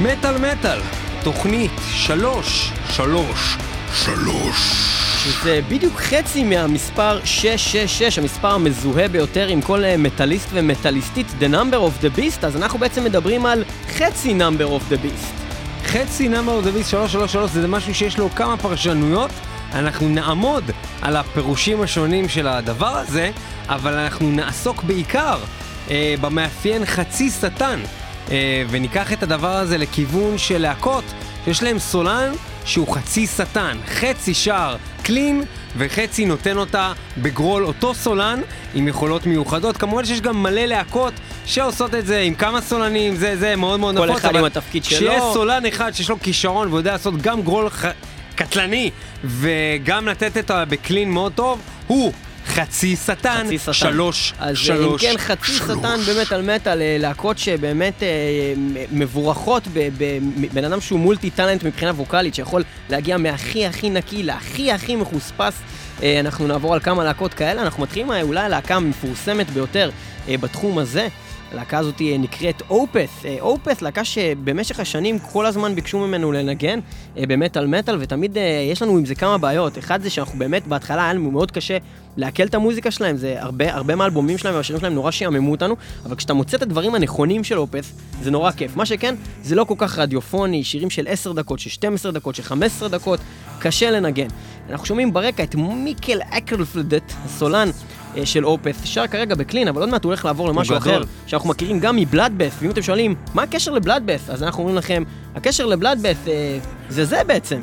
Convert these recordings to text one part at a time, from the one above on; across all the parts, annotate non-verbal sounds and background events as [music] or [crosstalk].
מטאל מטאל, תוכנית שלוש, שלוש, שלוש. שזה בדיוק חצי מהמספר 666, המספר המזוהה ביותר עם כל אה, מטאליסט ומטאליסטית, The number of the beast, אז אנחנו בעצם מדברים על חצי number of the beast. חצי number of the beast 333 זה משהו שיש לו כמה פרשנויות, אנחנו נעמוד על הפירושים השונים של הדבר הזה, אבל אנחנו נעסוק בעיקר אה, במאפיין חצי שטן, וניקח את הדבר הזה לכיוון של להקות שיש להם סולן שהוא חצי שטן, חצי שר קלין וחצי נותן אותה בגרול אותו סולן עם יכולות מיוחדות. כמובן שיש גם מלא להקות שעושות את זה עם כמה סולנים, זה, זה מאוד מאוד נפוץ. כל אחד עם התפקיד שלו. כשיש סולן אחד שיש לו כישרון ויודע לעשות גם גרול ח... קטלני וגם לתת את בקלין מאוד טוב, הוא חצי שטן, חצי שטן. שלוש, אז שלוש, אם כן, חצי שלוש. שטן באמת על מטאל, להקות שבאמת אה, מבורכות בבן אדם שהוא מולטי טאלנט מבחינה ווקאלית, שיכול להגיע מהכי הכי נקי להכי הכי מחוספס. אה, אנחנו נעבור על כמה להקות כאלה, אנחנו מתחילים אולי הלהקה המפורסמת ביותר אה, בתחום הזה. הלהקה הזאת אה, נקראת אופס. אה, אופס, להקה שבמשך השנים כל הזמן ביקשו ממנו לנגן אה, במטאל מטאל, ותמיד יש לנו עם זה כמה בעיות. אחד זה שאנחנו באמת, בהתחלה היה לנו מאוד קשה לעכל את המוזיקה שלהם, זה הרבה, הרבה מהאלבומים שלהם והשירים שלהם נורא שיעממו אותנו, אבל כשאתה מוצא את הדברים הנכונים של אופס, זה נורא כיף. מה שכן, זה לא כל כך רדיופוני, שירים של 10 דקות, של 12 דקות, של 15 דקות, קשה לנגן. אנחנו שומעים ברקע את מיקל אקרלפלדט, הסולן של אופס, שר כרגע בקלין, אבל עוד מעט הוא הולך לעבור למשהו אחר, שאנחנו מכירים גם מבלאדבאס, ואם אתם שואלים, מה הקשר לבלאדבאס? אז אנחנו אומרים לכם, הקשר לבלאדבאס אה, זה זה בעצם.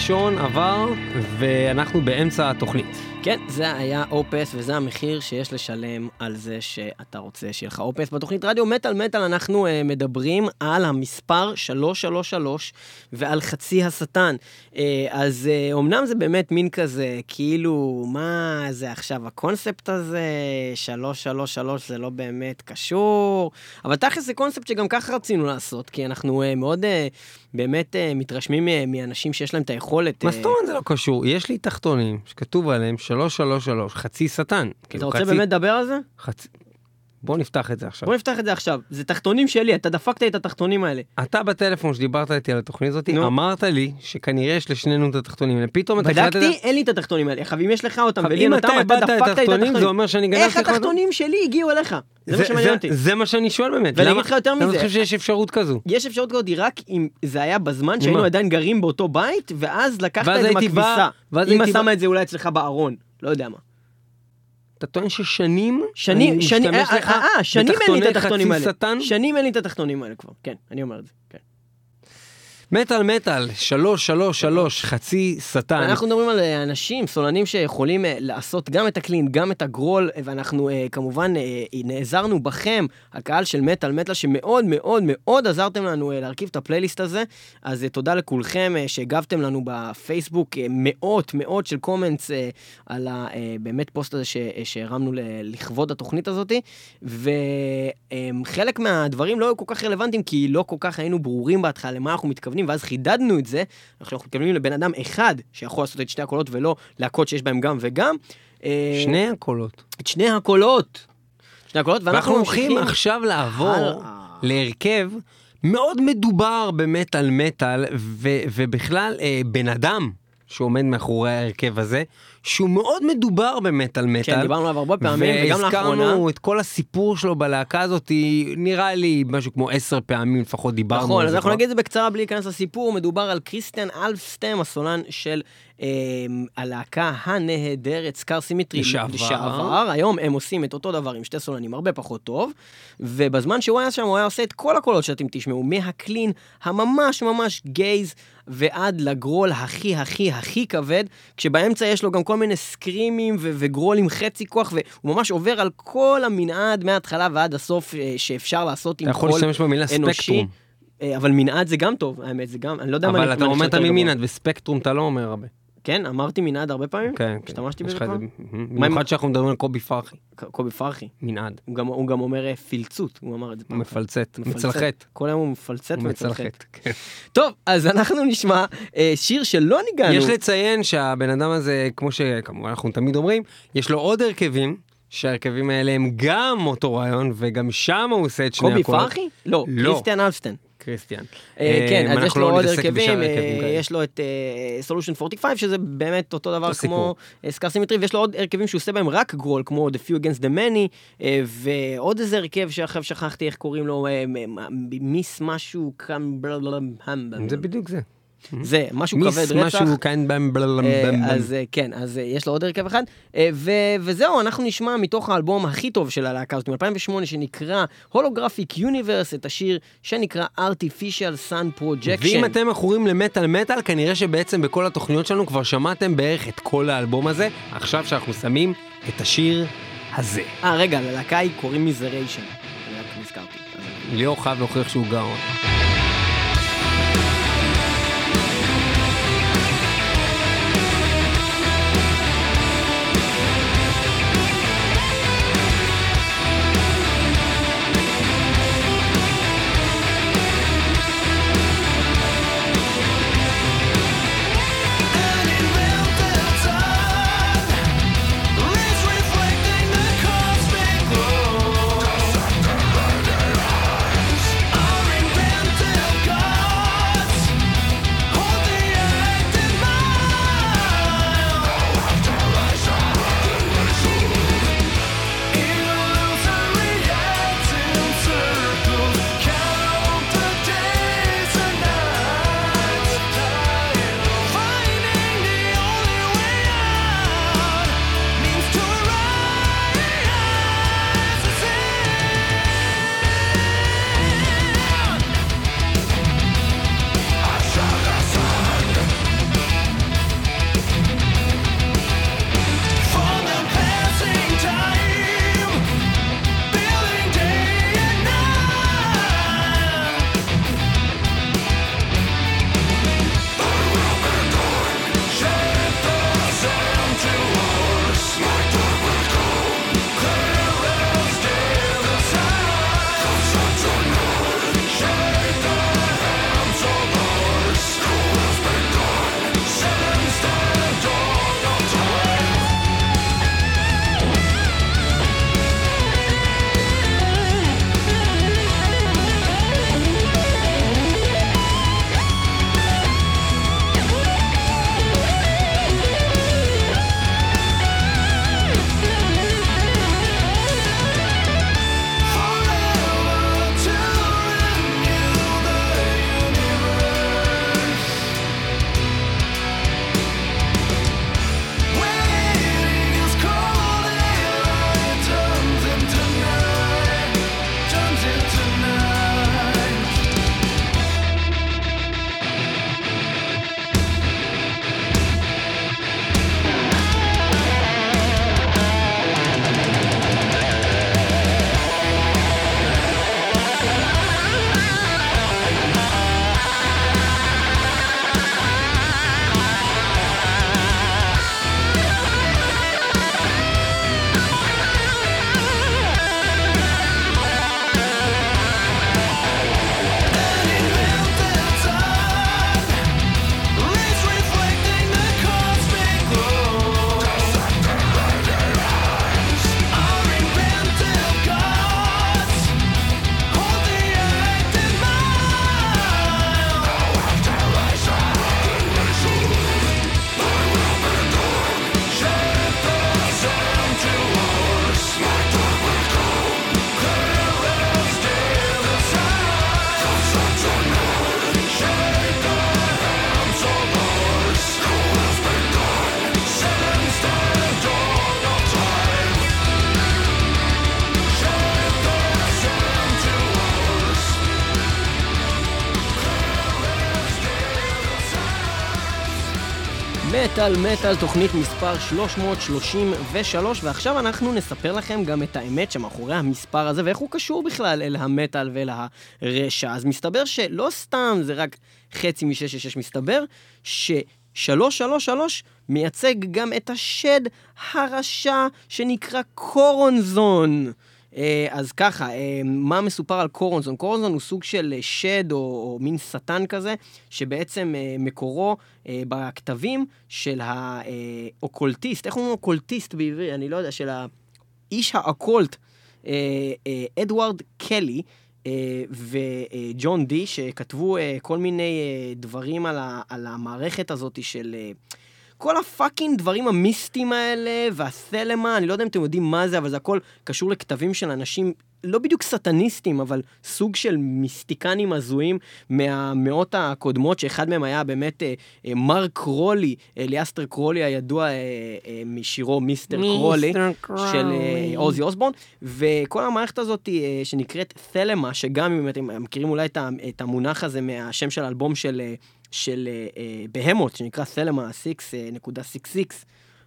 הראשון עבר, ואנחנו באמצע התוכנית. כן, זה היה אופס, וזה המחיר שיש לשלם על זה שאתה רוצה שיהיה לך אופס. בתוכנית רדיו מטאל מטאל אנחנו uh, מדברים על המספר 333 ועל חצי השטן. Uh, אז uh, אמנם זה באמת מין כזה, כאילו, מה זה עכשיו הקונספט הזה? 333 זה לא באמת קשור, אבל תכל'ס זה קונספט שגם ככה רצינו לעשות, כי אנחנו uh, מאוד... Uh, באמת uh, מתרשמים מאנשים שיש להם את היכולת. מה זאת אומרת זה לא קשור? יש לי תחתונים שכתוב עליהם 333, חצי שטן. אתה כאילו, רוצה. באמת לדבר על זה? חצי... בוא נפתח את זה עכשיו. בוא נפתח את זה עכשיו. זה תחתונים שלי, אתה דפקת את התחתונים האלה. אתה בטלפון שדיברת איתי על התוכנית הזאת, נו. אמרת לי שכנראה יש לשנינו את התחתונים האלה. פתאום אתה החלטת... בדקתי, אין לי את התחתונים האלה. עכשיו, אם יש לך אותם ולי אין אותם, אתה דפקת את התחתונים. זה אומר שאני גנבתי לך אותם. איך התחתונים שלי הגיעו אליך? זה מה שמעניין אותי. זה מה שאני שואל באמת. ואני אגיד לך יותר מזה. אני חושב שיש אפשרות כזו. יש אפשרות כזאת רק אם זה היה בזמן שהיינו עדיין גרים באותו בית, ואז לקחת את זה בכביסה. אמא שמה את זה אולי אצלך בארון, לא יודע מה. אתה טוען ששנים, שנים, שנים, אה, אה, אה, שנים אין לי את התחתונים האלה. שנים אין לי את התחתונים האלה כבר, כן, אני אומר את זה, כן. מטאל מטאל, שלוש, שלוש, שלוש, חצי שטן. אנחנו מדברים על אה, אנשים, סולנים שיכולים אה, לעשות גם את הקלין, גם את הגרול, ואנחנו אה, כמובן נעזרנו בכם, הקהל של מטאל מטאל, שמאוד מאוד מאוד עזרתם לנו להרכיב את הפלייליסט הזה. אז תודה לכולכם שהגבתם לנו בפייסבוק מאות מאות של קומנטס על הבאמת פוסט הזה שהרמנו לכבוד התוכנית הזאת. וחלק מהדברים לא היו כל כך רלוונטיים, כי לא כל כך היינו ברורים בהתחלה למה אנחנו מתכוונים. מתכוונים, ואז חידדנו את זה, אנחנו מתכוונים לבן אדם אחד שיכול לעשות את שתי הקולות ולא להקות שיש בהם גם וגם. אה, שני הקולות. את שני הקולות. שני הקולות, ואנחנו הולכים עכשיו לעבור להרכב מאוד מדובר במטאל מטאל, ובכלל אה, בן אדם שעומד מאחורי ההרכב הזה, שהוא מאוד מדובר במטאל מטאל. כן, דיברנו עליו הרבה פעמים, וגם לאחרונה. והזכרנו את כל הסיפור שלו בלהקה הזאת, נראה לי משהו כמו עשר פעמים לפחות דיברנו נכון, על זה. נכון, אז אנחנו נגיד את זה בקצרה בלי להיכנס לסיפור, מדובר על קריסטיאן אלפסטם, הסולן של אה, הלהקה הנהדרת Scar Symmetry. לשעבר. לשעבר. היום הם עושים את אותו דבר עם שתי סולנים הרבה פחות טוב, ובזמן שהוא היה שם הוא היה עושה את כל הקולות שאתם תשמעו, מה clean הממש ממש gays. ועד ל growl הכי הכי הכי כבד, כשבאמצע יש לו גם כל מיני screamים ו- ו growl עם חצי כוח, והוא ממש עובר על כל המנעד מההתחלה ועד הסוף אה, שאפשר לעשות עם קול אנושי. אתה יכול להשתמש במילה ספקטרום. אה, אבל מנעד זה גם טוב, האמת, זה גם, אני לא יודע מה אני... אבל אתה אומר תמיד מנעד, וספקטרום אתה לא אומר הרבה. כן, אמרתי מנעד הרבה פעמים? כן. השתמשתי בזה פעם? במיוחד שאנחנו מדברים על קובי פרחי. קובי פרחי. מנעד. הוא גם, אומר אה, פילצות, הוא אמר את זה פעם. מפלצת, מצלחת. כל היום הוא מפלצת ומצלחת. כן. טוב, אז אנחנו נשמע אה, שיר שלא ניגענו. יש לציין שהבן אדם הזה, כמו שכמובן אנחנו תמיד אומרים, יש לו עוד הרכבים. שההרכבים האלה הם גם אותו רעיון, וגם שם הוא עושה את שני הקולות. קובי פרחי? לא, לא. קריסטיאן Älvestam. קריסטיאן. אה, כן, אז יש לו לא עוד הרכבים, אה, יש לו את Solution אה, 45, שזה באמת אותו דבר כמו Scar Symmetry, ויש לו עוד הרכבים שהוא עושה בהם רק growl, כמו The Few Against the Many, ועוד איזה הרכב שעכשיו שכחתי איך קוראים לו, מיס משהו זה בדיוק זה. זה משהו כבד רצח. מיס משהו כאן במ בלם במ. אז כן, אז יש לו עוד הרכב אחד. וזהו, אנחנו נשמע מתוך האלבום הכי טוב של הלהקה הזאת, מ-2008, שנקרא Holographic Universe, את השיר שנקרא Artificial Sun Projection. ואם אתם מכורים למטאל מטאל, כנראה שבעצם בכל התוכניות שלנו כבר שמעתם בערך את כל האלבום הזה. עכשיו שאנחנו שמים את השיר הזה. אה, רגע, ללהקה היא קוראים רק נזכרתי. ליאור חייב להוכיח שהוא גאון. מטאל מטאל, תוכנית מספר 333, ועכשיו אנחנו נספר לכם גם את האמת שמאחורי המספר הזה, ואיך הוא קשור בכלל אל המטאל ואל הרשע. אז מסתבר שלא סתם זה רק חצי מ-666, מסתבר ש-333 מייצג גם את השד הרשע שנקרא קורונזון. אה, אז ככה, אה, מה מסופר על קורונזון? קורונזון הוא סוג של שד או, או מין שטן כזה, שבעצם אה, מקורו בכתבים של ה occultist, איך אומרים occultist בעברי? אני לא יודע, של האיש ה occult, אדוארד קלי. וג'ון די, שכתבו כל מיני דברים על המערכת הזאת של כל ה fucking דברים המיסטיים האלה, והסלמה, אני לא יודע אם אתם יודעים מה זה, אבל זה הכל קשור לכתבים של אנשים, לא בדיוק סטניסטים, אבל סוג של מיסטיקנים הזויים מהמאות הקודמות, שאחד מהם היה באמת אה, אה, מרק קרולי, אליאסטר קרולי הידוע אה, אה, משירו מיסטר קרולי, קרולי, של אה, עוזי אוסבורן, וכל המערכת הזאת אה, שנקראת תלמה, שגם אם אתם מכירים אולי את המונח הזה מהשם של האלבום של... אה, של בהמות, שנקרא סלמה 6.66,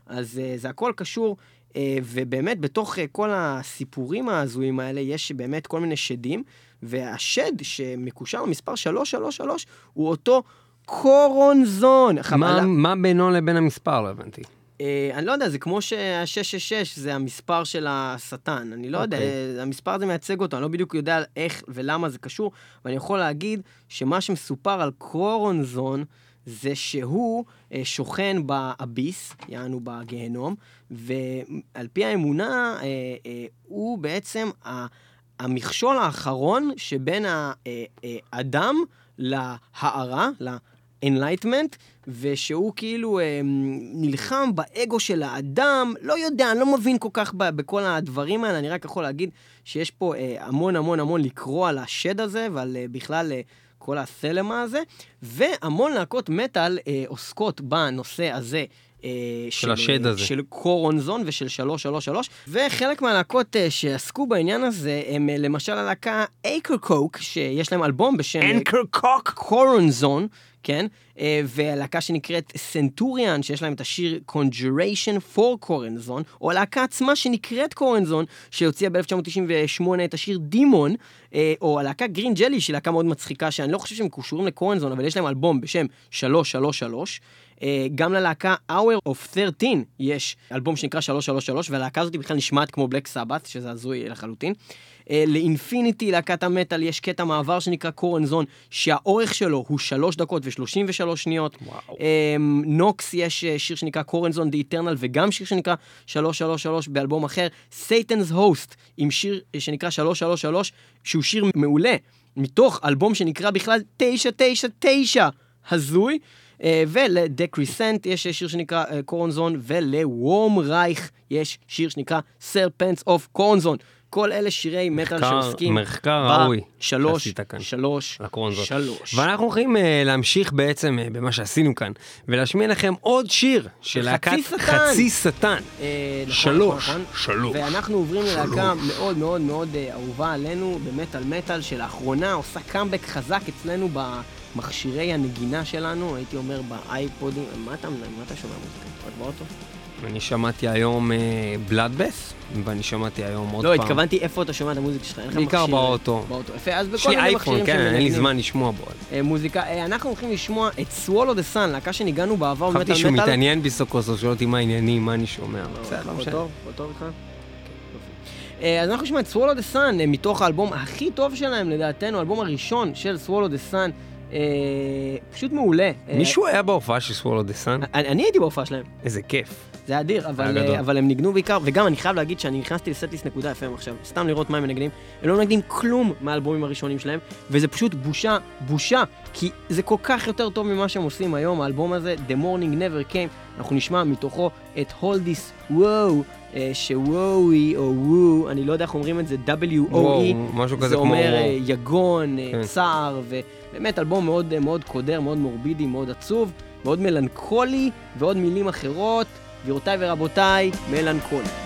אז uh, זה הכל קשור, uh, ובאמת בתוך כל הסיפורים ההזויים האלה יש באמת כל מיני שדים, והשד שמקושר למספר 333 הוא אותו קורונזון. מה, מה בינו לבין המספר? לא הבנתי. אה, אני לא יודע, זה כמו שה-666 זה המספר של השטן. אני לא okay. יודע, אוקיי. המספר הזה מייצג אותו, אני לא בדיוק יודע איך ולמה זה קשור, ואני יכול להגיד שמה שמסופר על קורונזון, זה שהוא אה, שוכן באביס, יענו בגיהנום, ועל פי האמונה, אה, אה, הוא בעצם ה, המכשול האחרון שבין האדם להערה, ל-enlightenment, ושהוא כאילו אה, נלחם באגו של האדם, לא יודע, אני לא מבין כל כך ב, בכל הדברים האלה, אני רק יכול להגיד שיש פה אה, המון המון המון לקרוא על השד הזה ועל אה, בכלל אה, כל הסלמה הזה, והמון להקות מטאל אה, עוסקות בנושא הזה. אה, של, השד הזה. של קורונזון ושל 333, וחלק מהלהקות אה, שעסקו בעניין הזה הם אה, למשל הלהקה Akercocke, שיש להם אלבום בשם... Akercocke? קורונזון, כן? והלהקה שנקראת Centurian, שיש להם את השיר Conjuration for Choronzon, או הלהקה עצמה שנקראת Choronzon, שהוציאה ב-1998 את השיר Demon, או הלהקה Green Jelly, שהיא להקה מאוד מצחיקה, שאני לא חושב שהם קשורים לקורנזון, אבל יש להם אלבום בשם 333. אה, גם ללהקה Hour of 13 יש אלבום שנקרא 333, והלהקה הזאת בכלל נשמעת כמו Black Sabbath, שזה הזוי לחלוטין. אה, ל Infinity, להקת המטאל, יש קטע מעבר שנקרא Choronzon, שהאורך שלו הוא 3 דקות ו-33 שניות. וואו. Nox, יש אה, שיר שנקרא Choronzon the Eternal, וגם שיר שנקרא 333 באלבום אחר. Satan's Host, עם שיר שנקרא 333, שהוא שיר מעולה, מתוך אלבום שנקרא בכלל 999, הזוי. Uh, ולדקריסנט יש שיר שנקרא קורנזון, ולוורם רייך יש שיר שנקרא סרפנס אוף קורנזון. כל אלה שירי מטאל שעוסקים מחקר ראוי שלוש, שלוש, שלוש. ואנחנו הולכים uh, להמשיך בעצם uh, במה שעשינו כאן, ולהשמיע לכם עוד שיר של להקת חצי שטן. Uh, שלוש, נכון, נכון. שלוש. ואנחנו עוברים ללהקה מאוד מאוד מאוד uh, אהובה עלינו במטאל מטאל, שלאחרונה עושה קאמבק חזק אצלנו במכשירי הנגינה שלנו, הייתי אומר באייפודים, מה אתה, מה אתה שומע מוזיקה? רק באוטו? אני שמעתי היום בלאדבס, uh, ואני שמעתי היום עוד לא, פעם. לא, התכוונתי איפה אתה שומע את המוזיקה שלך, אין לך מכשיר. בעיקר באוטו. באוטו, יפה, אז בכל מיני מכשירים כן, אין לי זמן לשמוע בו. Uh, מוזיקה, uh, אנחנו הולכים לשמוע את Swallow the Sun, להקה שניגענו בעבר במטאל מטאל. חשבתי שהוא מתעניין בי סוף שואל אותי מה העניינים, מה אני שומע. לא, בסדר, לא משנה. טוב איתך? אז אנחנו נשמע את Swallow the Sun מתוך האלבום הכי טוב שלהם לדעתנו, האלבום הראשון של Swallow the Sun. פשוט מעולה. מישהו היה בהופעה של Swallow the Sun? אני הייתי בהופעה שלהם. איזה כיף. זה אדיר, אבל, uh, אבל הם ניגנו בעיקר, וגם אני חייב להגיד שאני נכנסתי לסטליסט נקודה FM עכשיו, סתם לראות מה הם מנגנים, הם לא מנגנים כלום מהאלבומים הראשונים שלהם, וזה פשוט בושה, בושה, כי זה כל כך יותר טוב ממה שהם עושים היום, האלבום הזה, The Morning Never Came, אנחנו נשמע מתוכו את Hold This Wow, שוואוי או וו, אני לא יודע איך אומרים את זה, W-O-E, משהו כזה זה כמו... אומר uh, יגון, uh, כן. צער, ובאמת אלבום מאוד, מאוד קודר, מאוד מורבידי, מאוד עצוב, מאוד מלנכולי, ועוד מילים אחרות. גבירותיי ורבותיי, מלנכולי.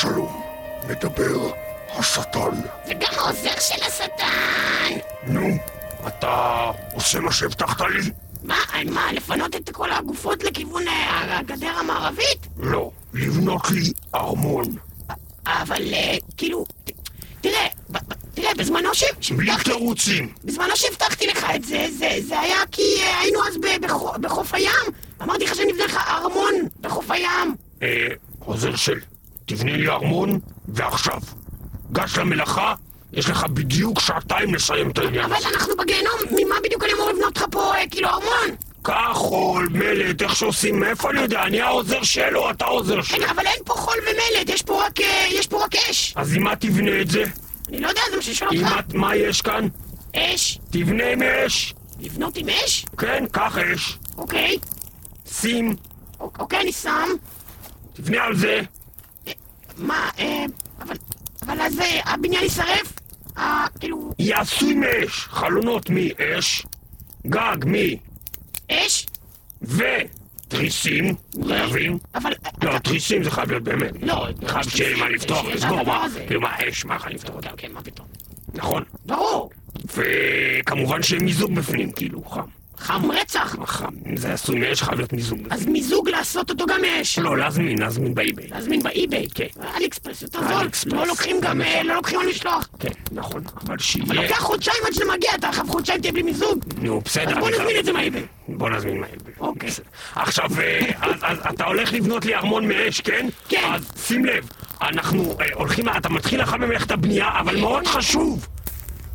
שלום, מדבר השטן. וגם העוזר של השטן! נו, אתה עושה מה שהבטחת לי? מה, מה, לפנות את כל הגופות לכיוון אה, הגדר המערבית? לא, לבנות לי ארמון. אבל אה, כאילו, תראה, תראה, בזמנו ש- בלי תירוצים. בזמנו שהבטחתי לך את זה, זה, זה היה כי אה, היינו אז בחוף הים. אמרתי לך שאני אבנה לך ארמון בחוף הים. אה, עוזר של, תבנה לי ארמון, ועכשיו. גש למלאכה, יש לך בדיוק שעתיים לסיים את העניין אבל. אנחנו בגיהנום, ממה בדיוק אני אמור לבנות לך פה, אה, כאילו, ארמון? קח חול, מלט, איך שעושים, מאיפה אני יודע? אני העוזר שלו, אתה העוזר שלו. רגע, אבל אין פה חול ומלט, יש פה רק, אה, יש פה רק אש. אז עם מה תבנה את זה? אני לא יודע, זה מה ששואל עם אותך. מה, מה יש כאן? אש? תבנה עם אש. לבנות עם אש? כן, קח אש. אוקיי. שים, אוק- אוקיי, אני שם. תבנה על זה. מה, אה, אבל, אבל אז אה, הבניין יישרף? אה, כאילו, יעשו עם אש. חלונות מאש, גג אש? ותריסים, חייבים. אבל... לא, תריסים זה חייב להיות באמת. לא, חייב שיהיה מה לפתוח, לסגור מה. כאילו מה אש, מה יכול לפתוח אותה. כן, מה פתאום? נכון. ברור. וכמובן שיהיה מיזוג בפנים, כאילו, חם. חם רצח. חם. זה עשוי מאש, חייב להיות מיזוג. אז מיזוג לעשות אותו גם מאש. לא, להזמין, להזמין באיביי. להזמין באי-ביי. כן. אלי אקספרס יותר זול. לא לוקחים גם, לא לוקחים על משלוח. כן, נכון, אבל אבל שיהיה... לוקח חודשיים עד שזה מגיע, אתה אחר חודשיים תהיה בלי מיזוג. נו, בסדר. אז בוא נזמין את זה מהאי-ביי. בוא נזמין מהאיביי. אוקיי. עכשיו, אה, אז- אתה הולך לבנות לי ארמון מאש, כן? כן. אז שים לב, אנחנו אה, הולכים, אתה מתחיל אחר במלאכת הבנייה, אבל מאוד חשוב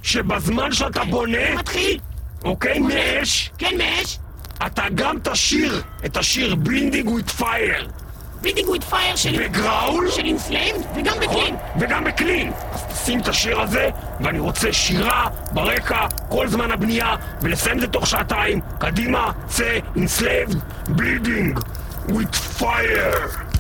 שבזמן שאתה בונה, מתחיל. אוקיי, מאש, כן, מאש. אתה גם תשיר את השיר Building with Fire Building with Fire של... ב growl, של Enslaved, וגם נכון? ב clean. וגם ב clean. אז תשים את השיר הזה, ואני רוצה שירה ברקע כל זמן הבנייה, ולסיים את זה תוך שעתיים. קדימה, צא, Enslaved, bleeding, with fire.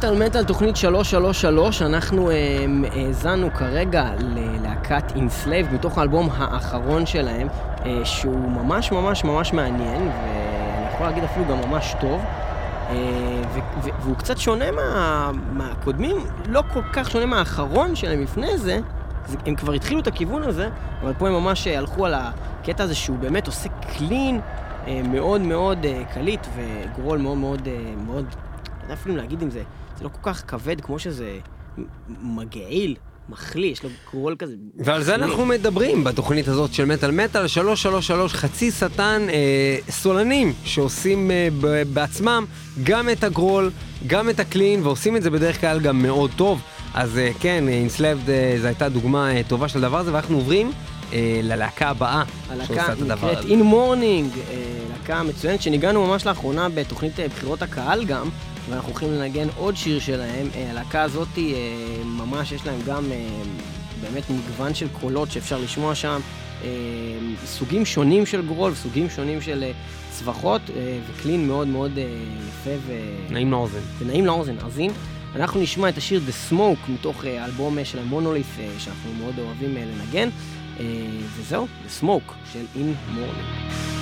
מטאל מטאל תוכנית 333, אנחנו אה, האזנו כרגע ללהקת Enslaved מתוך האלבום האחרון שלהם, אה, שהוא ממש ממש ממש מעניין, ואני יכול להגיד אפילו גם ממש טוב. אה, והוא קצת שונה מה, מהקודמים, לא כל כך שונה מהאחרון שלהם לפני זה, הם כבר התחילו את הכיוון הזה, אבל פה הם ממש הלכו על הקטע הזה שהוא באמת עושה clean מאוד מאוד קליט וגרול מאוד מאוד מאוד, לא אפילו להגיד אם זה זה לא כל כך כבד כמו שזה מגעיל. מחליא, יש לו גרול כזה. ועל זה אנחנו מדברים בתוכנית הזאת של מטאל מטאל 333 חצי שטן אה, סולנים שעושים אה, בעצמם גם את הגרול, גם את הקלין, ועושים את זה בדרך כלל גם מאוד טוב. אז אה, כן, אינסלבד אה, זו הייתה דוגמה אה, טובה של הדבר הזה, ואנחנו עוברים אה, ללהקה הבאה שעושה את הדבר הזה. הלהקה נקראת In Morning, אה, להקה מצוינת שניגענו ממש לאחרונה בתוכנית אה, בחירות הקהל גם. ואנחנו הולכים לנגן עוד שיר שלהם. אה, הלהקה הזאת, אה, ממש יש להם גם אה, באמת מגוון של קולות שאפשר לשמוע שם. סוגים שונים של גרול, סוגים שונים של צווחות, וקלין מאוד מאוד יפה ו... נעים לאוזן. ונעים לאוזן. אז הנה, אנחנו נשמע את השיר The Smoke מתוך האלבום אה, של המונוליף שאנחנו מאוד אוהבים לנגן, וזהו, The Smoke של In Morning.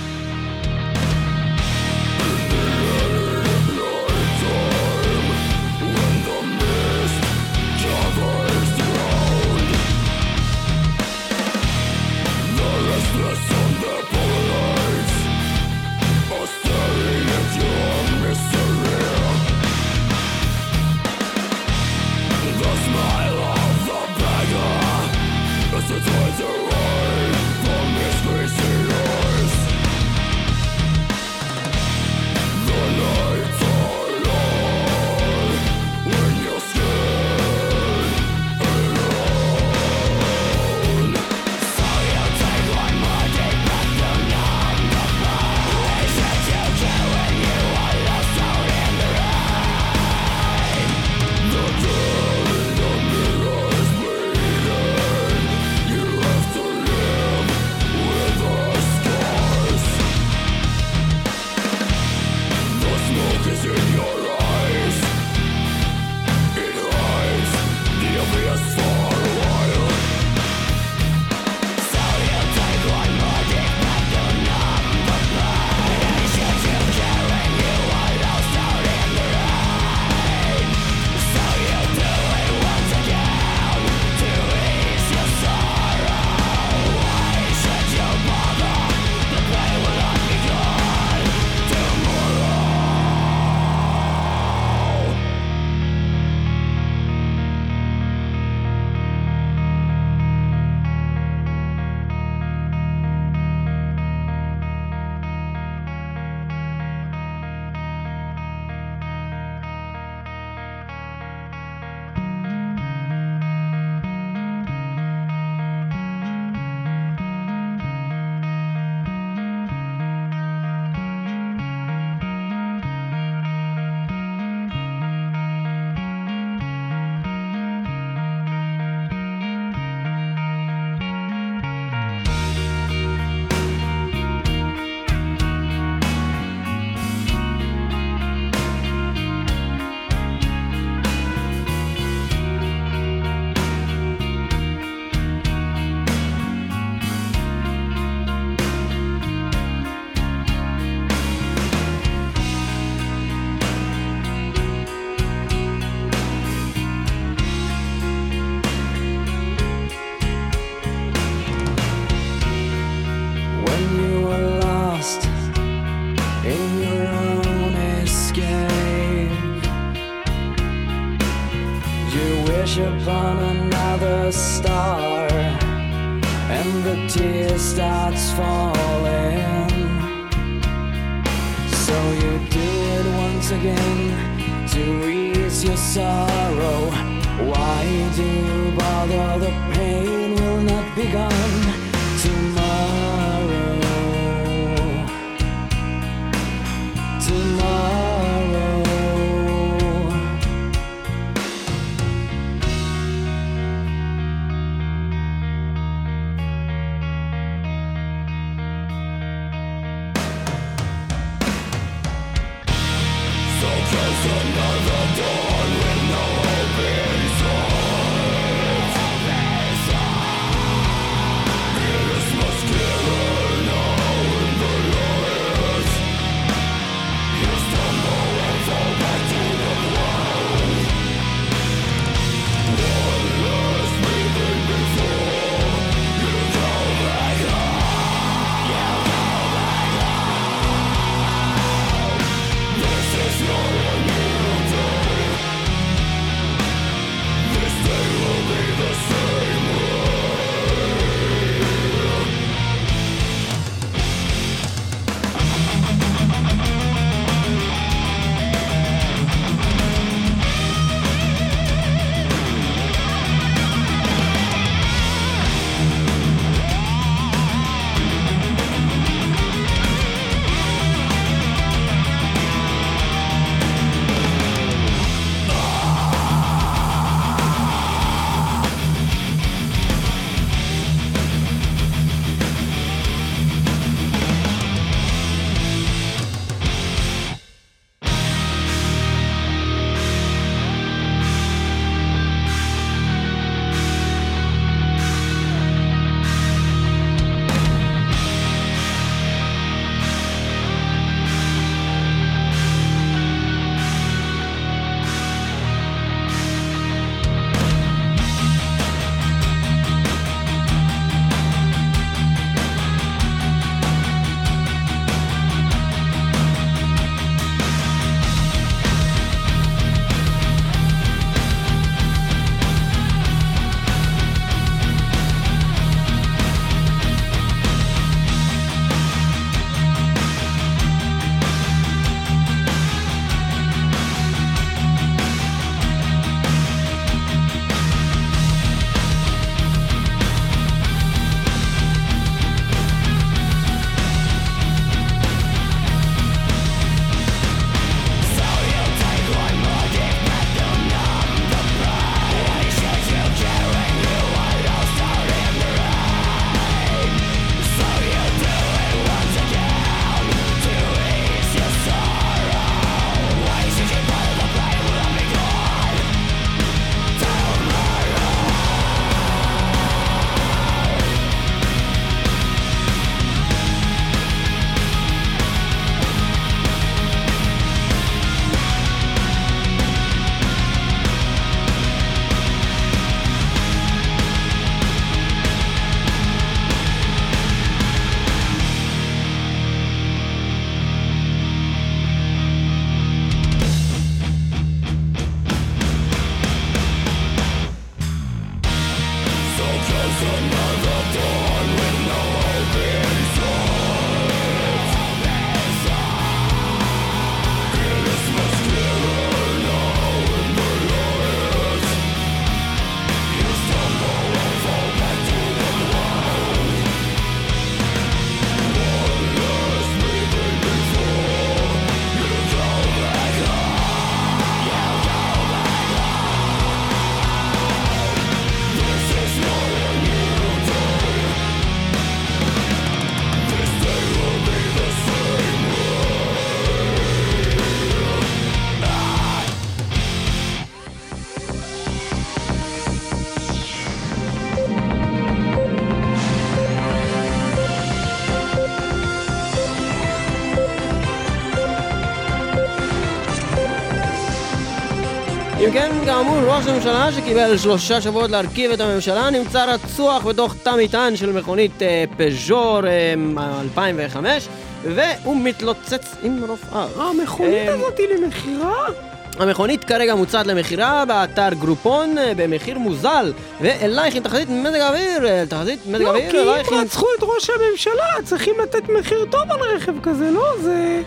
כן, כאמור, ראש הממשלה שקיבל שלושה שבועות להרכיב את הממשלה נמצא רצוח בתוך תא מטען של מכונית אה, פז'ור אה, 2005 והוא מתלוצץ עם רופאה. המכונית אה, הזאת היא למכירה? המכונית כרגע מוצעת למכירה באתר גרופון אה, במחיר מוזל ואלייך עם תחזית מזג האוויר, אה, תחזית מזג לא, האוויר, כי אלייך אם עם... רצחו את ראש הממשלה, צריכים לתת מחיר טוב על רכב כזה, לא? זה...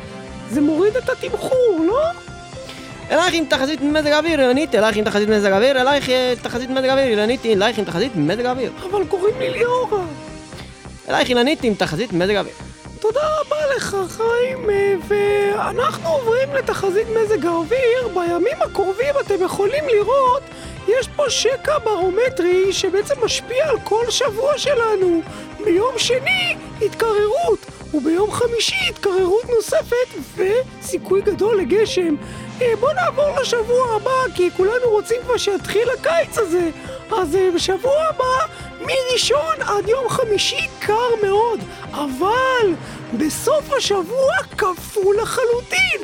זה מוריד את התמחור, לא? אלייך עם תחזית מזג האוויר, אילנית, אלייך עם תחזית מזג האוויר, אלייך אה, תחזית מזג האוויר, אילנית, אלייך עם תחזית מזג האוויר. אבל קוראים לי ליאורה. אלייך אילנית עם תחזית מזג האוויר. תודה רבה לך, חיים, אה, ואנחנו עוברים לתחזית מזג האוויר. בימים הקרובים אתם יכולים לראות, יש פה שקע ברומטרי שבעצם משפיע על כל שבוע שלנו. ביום שני, התקררות, וביום חמישי, התקררות נוספת, וסיכוי גדול לגשם. אה, בואו נעבור לשבוע הבא, כי כולנו רוצים כבר שיתחיל הקיץ הזה. אז אה, בשבוע הבא, מראשון עד יום חמישי קר מאוד, אבל בסוף השבוע קפוא לחלוטין.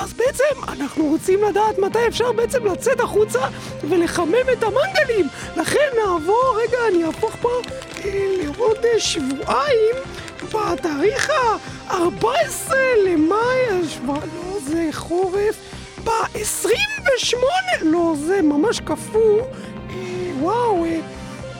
אז בעצם אנחנו רוצים לדעת מתי אפשר בעצם לצאת החוצה ולחמם את המנגלים. לכן נעבור, רגע, אני אהפוך פה אה, לעוד שבועיים בתאריך ה-14 למאי, השבוע, לא, זה חורף. ב-28, לא, זה ממש קפוא. אה, וואו, אה,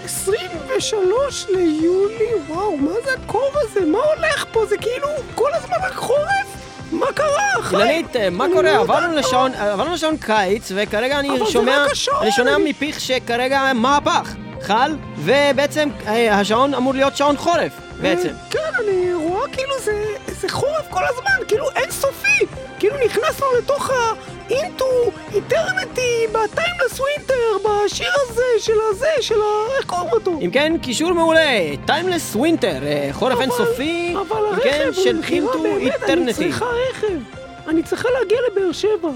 23 ליולי, וואו, מה זה הקור הזה? מה הולך פה? זה כאילו כל הזמן רק חורף? מה קרה, חיים? אילנית, אה, מה קורה? לא עברנו לשעון, עברנו לשעון קיץ, וכרגע אני שומע, אני שומע מפיך שכרגע מהפך חל, ובעצם אה, השעון אמור להיות שעון חורף, בעצם. כן, אני רואה כאילו זה, זה חורף כל הזמן, כאילו אינסופי. כאילו נכנסנו לתוך ה-Into Eternity, ב- Timeless Winter, בשיר הזה, של הזה, של ה... איך קוראים אותו? אם כן, קישור מעולה, Timeless Winter, חורף אבל- אינסופי, אבל אם הרכב כן, של Into באמת, אני Eternity. צריכה רכב. אני צריכה להגיע לבאר שבע.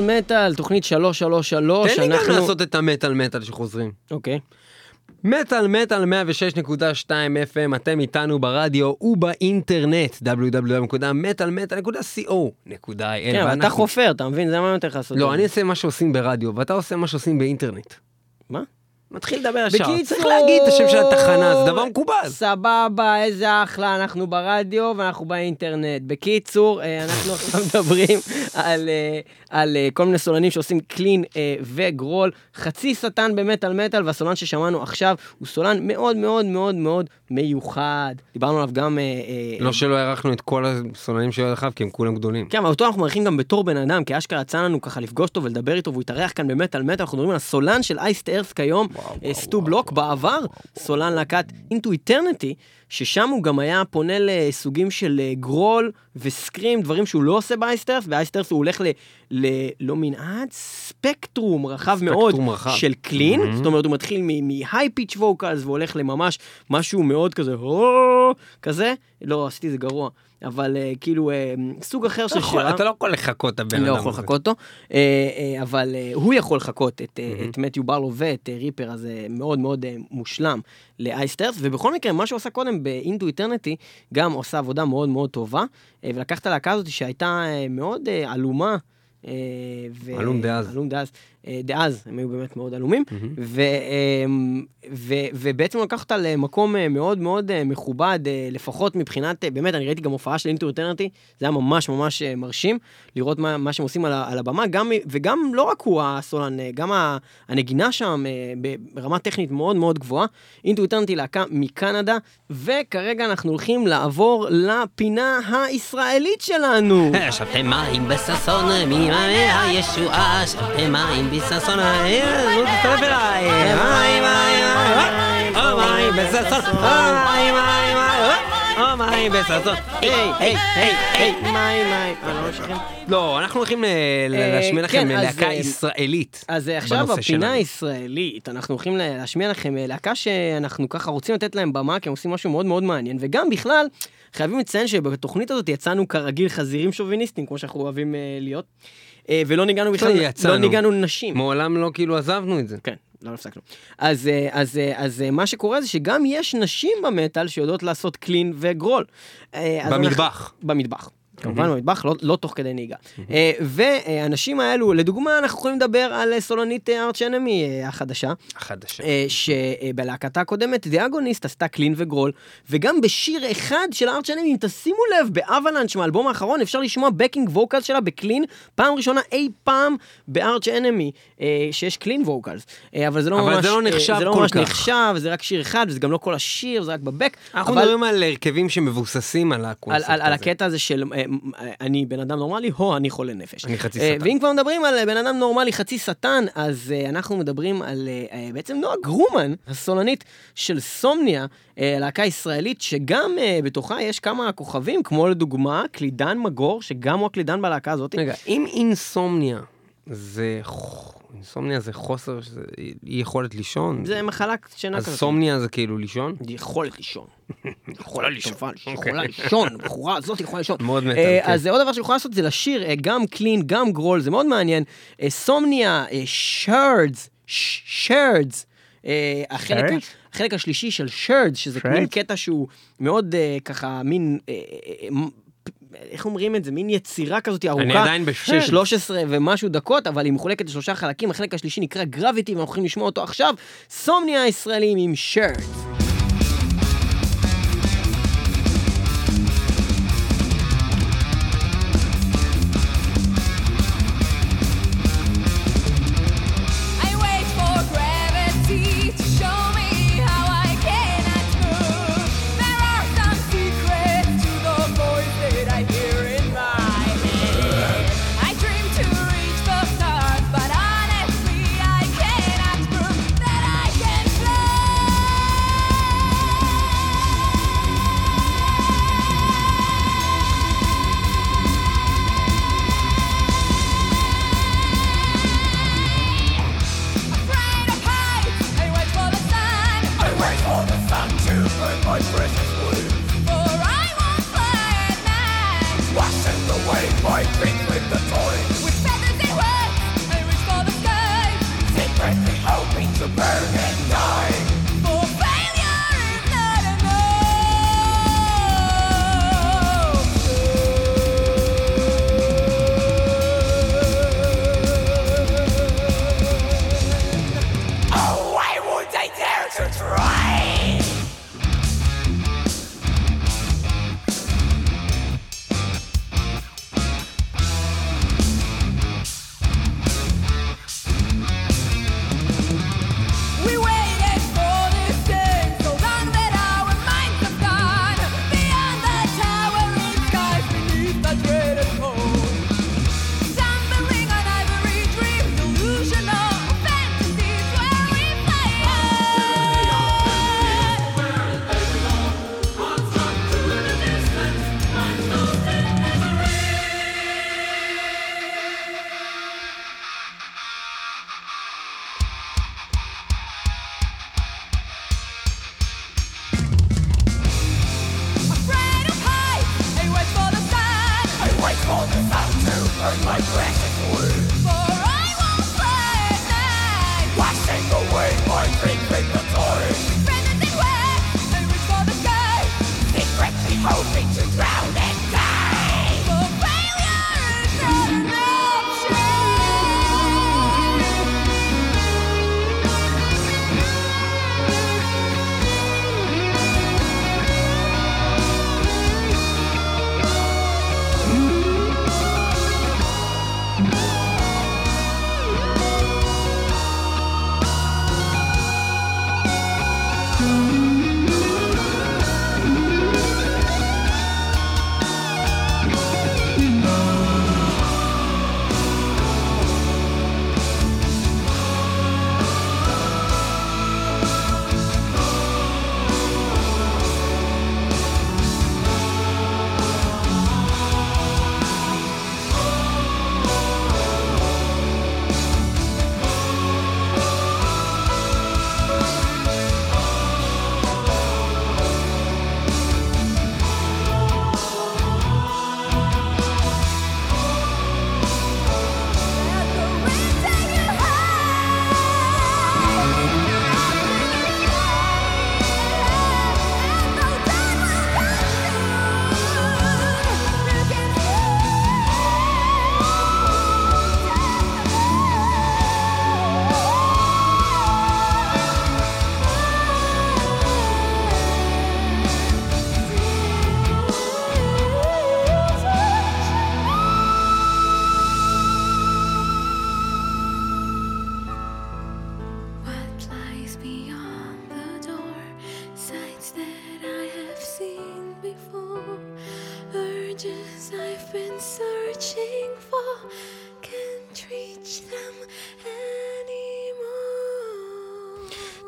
מטאל מטאל, תוכנית 333, תן לי גם אנחנו... לעשות את המטאל מטאל שחוזרים. אוקיי. מטאל מטאל 106.2 FM, אתם איתנו ברדיו ובאינטרנט www.מטאלמטאל.co.il כן, אבל אתה חופר, אתה מבין? זה מה יותר לעשות. לא, אני עושה מה שעושים ברדיו, ואתה עושה מה שעושים באינטרנט. מה? מתחיל לדבר ישר. בקיצור- צריך להגיד את השם של התחנה, זה דבר מקובל. סבבה, איזה אחלה, אנחנו ברדיו ואנחנו באינטרנט. בקיצור, אה, אנחנו [laughs] עכשיו מדברים על, אה, על אה, כל מיני סולנים שעושים clean ו growl. חצי שטן במטאל מטאל, והסולן ששמענו עכשיו הוא סולן מאוד מאוד מאוד מאוד מיוחד. דיברנו עליו גם... לא שלא הערכנו את כל הסולנים שהיו עד כי הם כולם גדולים. כן, אבל אותו אנחנו מעריכים גם בתור בן אדם, כי אשכרה יצא לנו ככה לפגוש אותו ולדבר איתו, והוא התארח כאן במטאל מטאל, אנחנו מדברים על הסולן של Iced Earth כיום, סטו בלוק, בעבר סולן להקת Into Eternity, ששם הוא גם היה פונה לסוגים של אה, growl ו scream, דברים שהוא לא עושה ב Iced Earth, ב Iced Earth הוא הולך ל... ל- לא מנעד, ספקטרום רחב מאוד ספקטרום רחב. של clean, מהמם. זאת אומרת הוא מתחיל מ high pitch vocals והולך לממש משהו מאוד כזה, כזה, לא עשיתי זה גרוע, אבל אה, כאילו אה, סוג אחר של שירה. אתה לא יכול לחקות את הבן אני אדם לא יכול הזה. לחכות אותו, אה, אה, אבל אה, הוא יכול לחקות את, אה, מהמם. את מתיו ברלו ואת אה, ריפר, אז זה מאוד מאוד אה, מושלם ל Iced Earth, ובכל מקרה, מה שהוא עשה קודם ב Into Eternity, גם עושה עבודה מאוד מאוד טובה, אה, ולקח את הלהקה הזאת שהייתה אה, מאוד אה, עלומה. ו- עלום דאז. עלום דאז. אה, דאז, הם היו באמת מאוד עלומים. ו, ובעצם לקח אותה למקום אה, מאוד מאוד אה, מכובד, אה, לפחות מבחינת, אה, באמת, אני ראיתי גם הופעה של Into Eternity, זה היה ממש ממש אה, מרשים, לראות מה, מה שהם עושים על, על הבמה, גם, וגם לא רק הוא הסולן, אה, גם הנגינה שם אה, ברמה טכנית מאוד מאוד גבוהה. Into Eternity להקה מקנדה, וכרגע אנחנו הולכים לעבור לפינה הישראלית שלנו. [laughs] שתם מים בששון ממעי הישועה, שתם מים בששון, אה, נו תצטרף אליי, מים מים מים, או מים בששון, או מים מים מים, מים בששון, היי היי היי היי. מים, מים. אה, לא ממשיכים? לא, אנחנו הולכים ל- אה, להשמיע לכם כן, להקה אה, ישראלית. אז אה, עכשיו בפינה. הישראלית, אנחנו הולכים לה- להשמיע לכם אה, להקה שאנחנו ככה רוצים לתת להם במה, כי הם עושים משהו מאוד מאוד מעניין, וגם בכלל, חייבים לציין שבתוכנית הזאת יצאנו כרגיל חזירים שוביניסטים, כמו שאנחנו אוהבים אה, להיות, אה, ולא ניגענו בכלל. לא ניגענו לנשים. מעולם לא כאילו עזבנו את זה. כן, לא הפסקנו. אז, אה, אז, אה, אז אה, מה שקורה זה שגם יש נשים במטאל שיודעות לעשות קלין וגרול. אה, אז במטבח. אנחנו- במטבח. כמובן במטבח, לא, לא תוך כדי נהיגה. אה, והאנשים האלו, לדוגמה, אנחנו יכולים לדבר על אה, סולנית Arch Enemy החדשה, החדשה. אה, שבלהקתה הקודמת, The Agonist עשתה clean ו growl, וגם בשיר אחד של Arch Enemy, אם תשימו לב, ב Avalanche מהאלבום האחרון, אפשר לשמוע backing vocals שלה ב clean, פעם ראשונה אי פעם ב Arch Enemy, אה, שיש clean vocals. אה, אבל זה לא אבל ממש, זה לא אה, נחשב זה לא ממש כך. נחשב, זה רק שיר אחד, וזה גם לא כל השיר, זה רק ב back. אנחנו אבל- מדברים על הרכבים שמבוססים על על, הקונספט על, על הזה. הקטע הזה של אה, אה, אני בן אדם נורמלי, הו, אני חולה נפש. אני חצי אה, שטן. ואם כבר מדברים על בן אדם נורמלי חצי שטן, אז אה, אנחנו מדברים על אה, בעצם נועה גרומן, הסולנית של סומניה, להקה ישראלית, שגם בתוכה יש כמה כוכבים, כמו לדוגמה קלידן מגור, שגם הוא הקלידן בלהקה הזאת. רגע, אם אינסומניה זה... אינסומניה זה חוסר, זה אי יכולת לישון? זה מחלה שינה אז כזאת. סומניה זה כאילו לישון? יכולת לישון. [laughs] יכולה לישון. אוקיי. יכולה לישון, הבחורה הזאת יכולה לישון. מאוד אה, כן. אז עוד דבר שיכולה לעשות זה לשיר אה, גם קלין, גם גרול, זה מאוד מעניין. אה, סומניה, שרדס, שרדס. החלק? החלק השלישי של שרדס, שזה? מין קטע שהוא מאוד ככה, מין, איך אומרים את זה? מין יצירה כזאת ארוכה. אני עדיין של בשרדס. 13 ומשהו דקות, אבל היא מחולקת לשלושה חלקים. החלק השלישי נקרא גרביטי, ואנחנו הולכים לשמוע אותו עכשיו. סומניה הישראלים עם שרדס.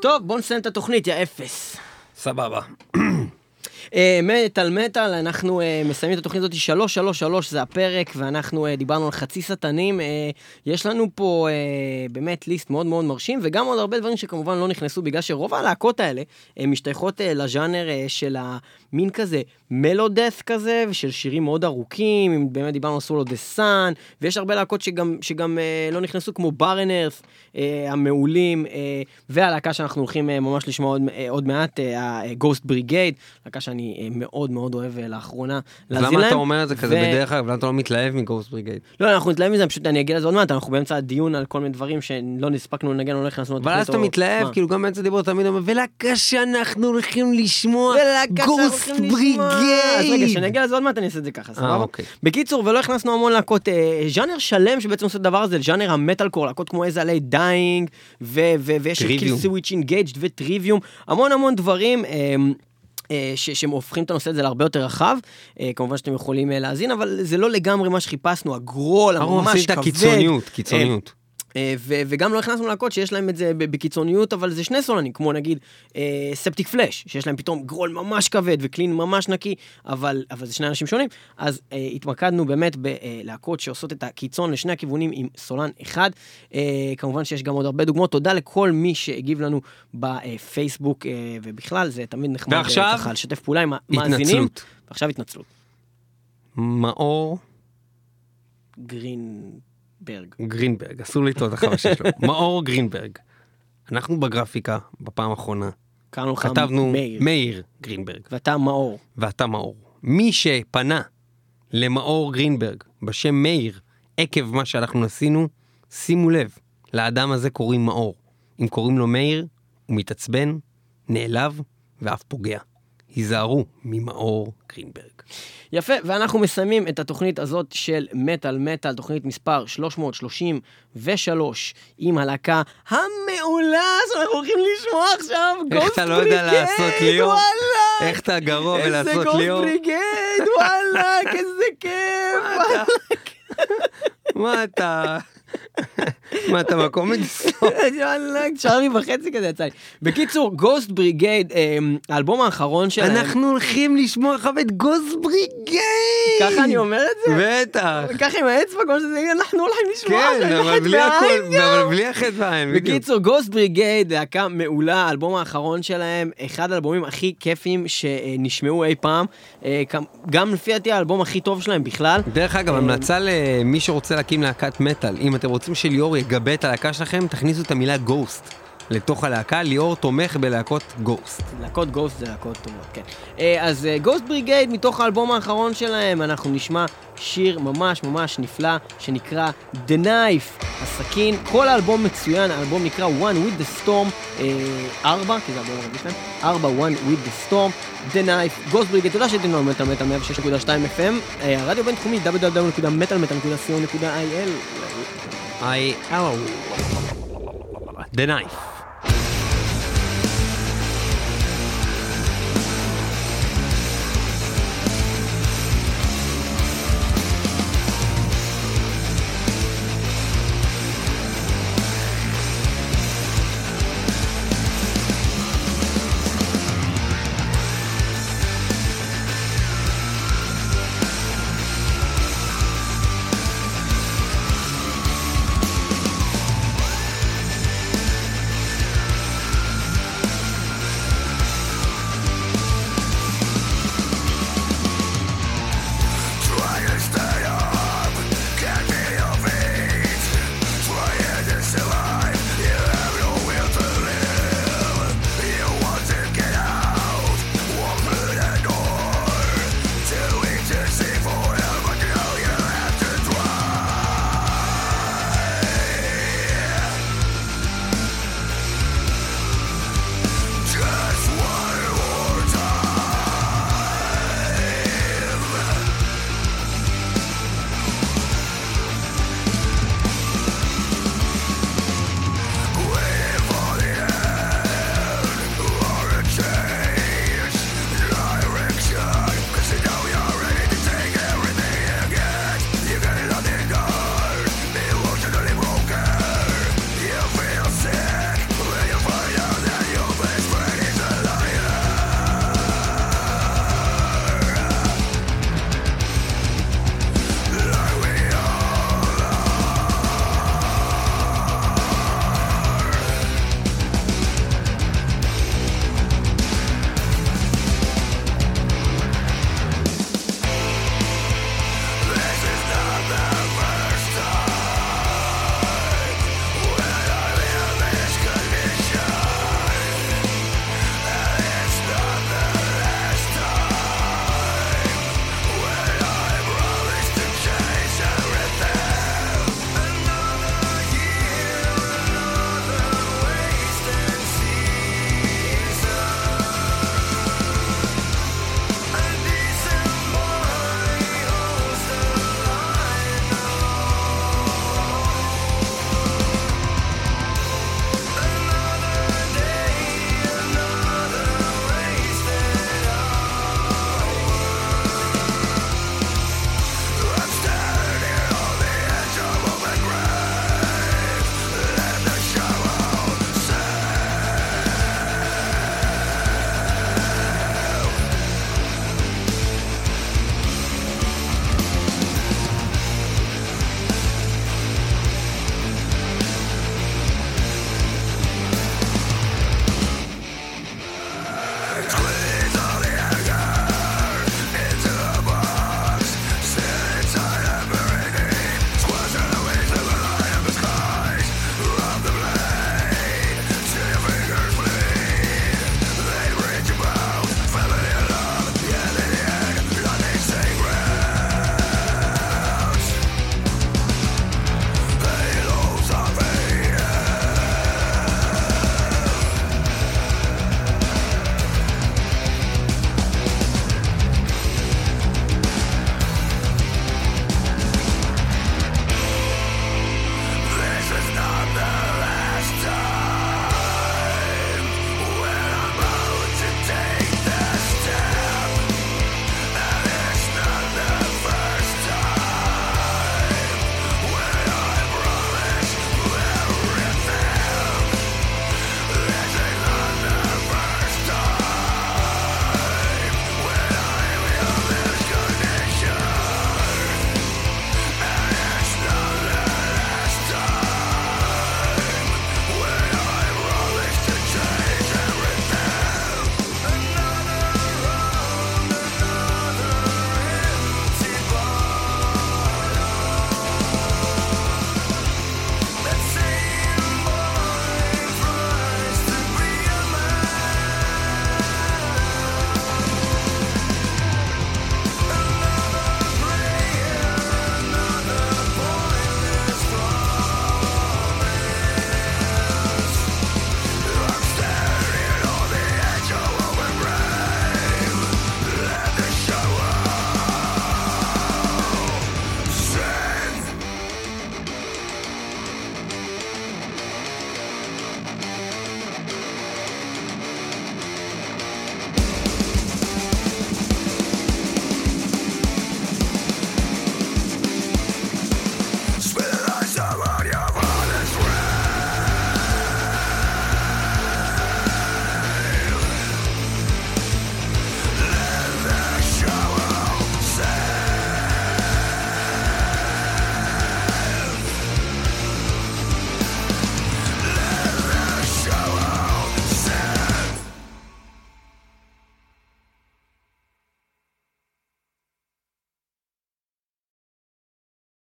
טוב, בואו נסיים את התוכנית, יא אפס. סבבה. אה, מטאל מטאל, אנחנו אה, מסיימים את התוכנית הזאת 333 זה הפרק, ואנחנו אה, דיברנו על חצי שטנים. יש לנו פה באמת ליסט מאוד מאוד מרשים, וגם עוד הרבה דברים שכמובן לא נכנסו, בגלל שרוב הלהקות האלה משתייכות לז'אנר של המין כזה מלודף כזה, ושל שירים מאוד ארוכים, אם באמת דיברנו על סולו דה סאן, ויש הרבה להקות שגם, שגם לא נכנסו, כמו ברנרס, המעולים, והלהקה שאנחנו הולכים ממש לשמוע עוד, עוד מעט, ה-Ghost Brigade, להקה שאני אה, מאוד מאוד אוהב אה, לאחרונה. להאזין למה אתה להם. אומר את זה כזה בדרך כלל? למה אתה לא מתלהב מגוסט בריגייד? לא, אנחנו נתלהב מזה, פשוט אני אגיע לזה עוד מעט, אנחנו באמצע הדיון על כל מיני דברים שלא נספקנו לנגן לא נכנסנו אבל אז אתה מתלהב? כאילו גם באמצע דיבור תמיד אומר, ולהקה שאנחנו הולכים לשמוע, גוסט לשמוע. אז רגע, בריגייד. כשאני אגיע לזה עוד מעט אני אעשה את זה ככה, סבבה? אוקיי. בקיצור, ולא הכנסנו המון להקות, אה, ז'אנר שלם שבעצם עושה את הדבר הזה, ז'אנר המטאל קור, להקות כמו As I Lay Dying, ויש את Kill Trivium. Switch Engaged ו Trivium, המון המון דברים. אה, ש- שהם הופכים את הנושא הזה להרבה יותר רחב, אה, כמובן שאתם יכולים אה, להאזין, אבל זה לא לגמרי מה שחיפשנו, ה growl אנחנו הממש עושים את כבד. הקיצוניות, קיצוניות. אה, ו- וגם לא הכנסנו להקות שיש להם את זה בקיצוניות, אבל זה שני סולנים, כמו נגיד אה, Septicflesh, שיש להם פתאום growl ממש כבד ו clean ממש נקי, אבל, אבל זה שני אנשים שונים. אז אה, התמקדנו באמת בלהקות שעושות את הקיצון לשני הכיוונים עם סולן אחד. אה, כמובן שיש גם עוד הרבה דוגמאות. תודה לכל מי שהגיב לנו בפייסבוק אה, ובכלל, זה תמיד נחמד ועכשיו, ככה לשתף פעולה עם המאזינים. התנצלות. ועכשיו התנצלות. מאור גרינברג. גרינברג, אסור לטעות אחר שלו. מאור גרינברג. אנחנו בגרפיקה, בפעם האחרונה, קראנו לך כתבנו מאיר. מאיר גרינברג, ואתה מאור. ואתה מאור. מי שפנה למאור גרינברג בשם מאיר, עקב מה שאנחנו עשינו, שימו לב, לאדם הזה קוראים מאור. אם קוראים לו מאיר, הוא מתעצבן, נעלב ואף פוגע. היזהרו ממאור גרינברג. יפה, ואנחנו מסיימים את התוכנית הזאת של מטאל מטאל, תוכנית מספר 333, עם הלהקה המעולה שאנחנו הולכים לשמוע עכשיו, [laughs] איך Ghost אתה לא יודע לעשות ליאור? וואלה! איך אתה גרוע איזה בלעשות Ghost ליאור? Brigade, וואלה, [laughs] איזה כיף! מה אתה... מה אתה מהקומדי סטור? וואלה, צ'ארלי וחצי כזה יצא לי. בקיצור, Ghost Brigade, האלבום האחרון שלהם, אנחנו הולכים לשמוע לך את Ghost Brigade! ככה אני אומר את זה? בטח. ככה עם האצבע, כמו שזה, אנחנו הולכים לשמוע כן, בלי בעין, הכל, אבל בלי החטא בעין. בקיצור, גוסט בריגייד, להקה מעולה, האלבום האחרון שלהם, אחד האלבומים הכי כיפים שנשמעו אי פעם, אה, גם לפי דעתי האלבום הכי טוב שלהם בכלל. דרך אגב, אה, המלצה למי שרוצה להקים להקת מטאל, אם אתם רוצים שליאור יגבה את הלהקה שלכם, תכניסו את המילה גוסט לתוך הלהקה, ליאור תומך בלהקות גוסט. להקות גוסט זה להקות טובות, כן. אה, אז גוסט בריגייד, מתוך האלבום האחרון שלהם, אנחנו נשמע שיר ממש ממש נפלא, שנקרא The Knife, הסכין. כל האלבום מצוין, האלבום נקרא One with the Storm, אה, ארבע, כי זה האלבום הרביעי שלהם, ארבע, One with the Storm, The Knife, גוסט בריגייד, תודה שאתם על מטאל מטאל 106.2 FM, אה, הרדיו בינתחומי www.מטאלמטאל.co.il I... Oh. The knife.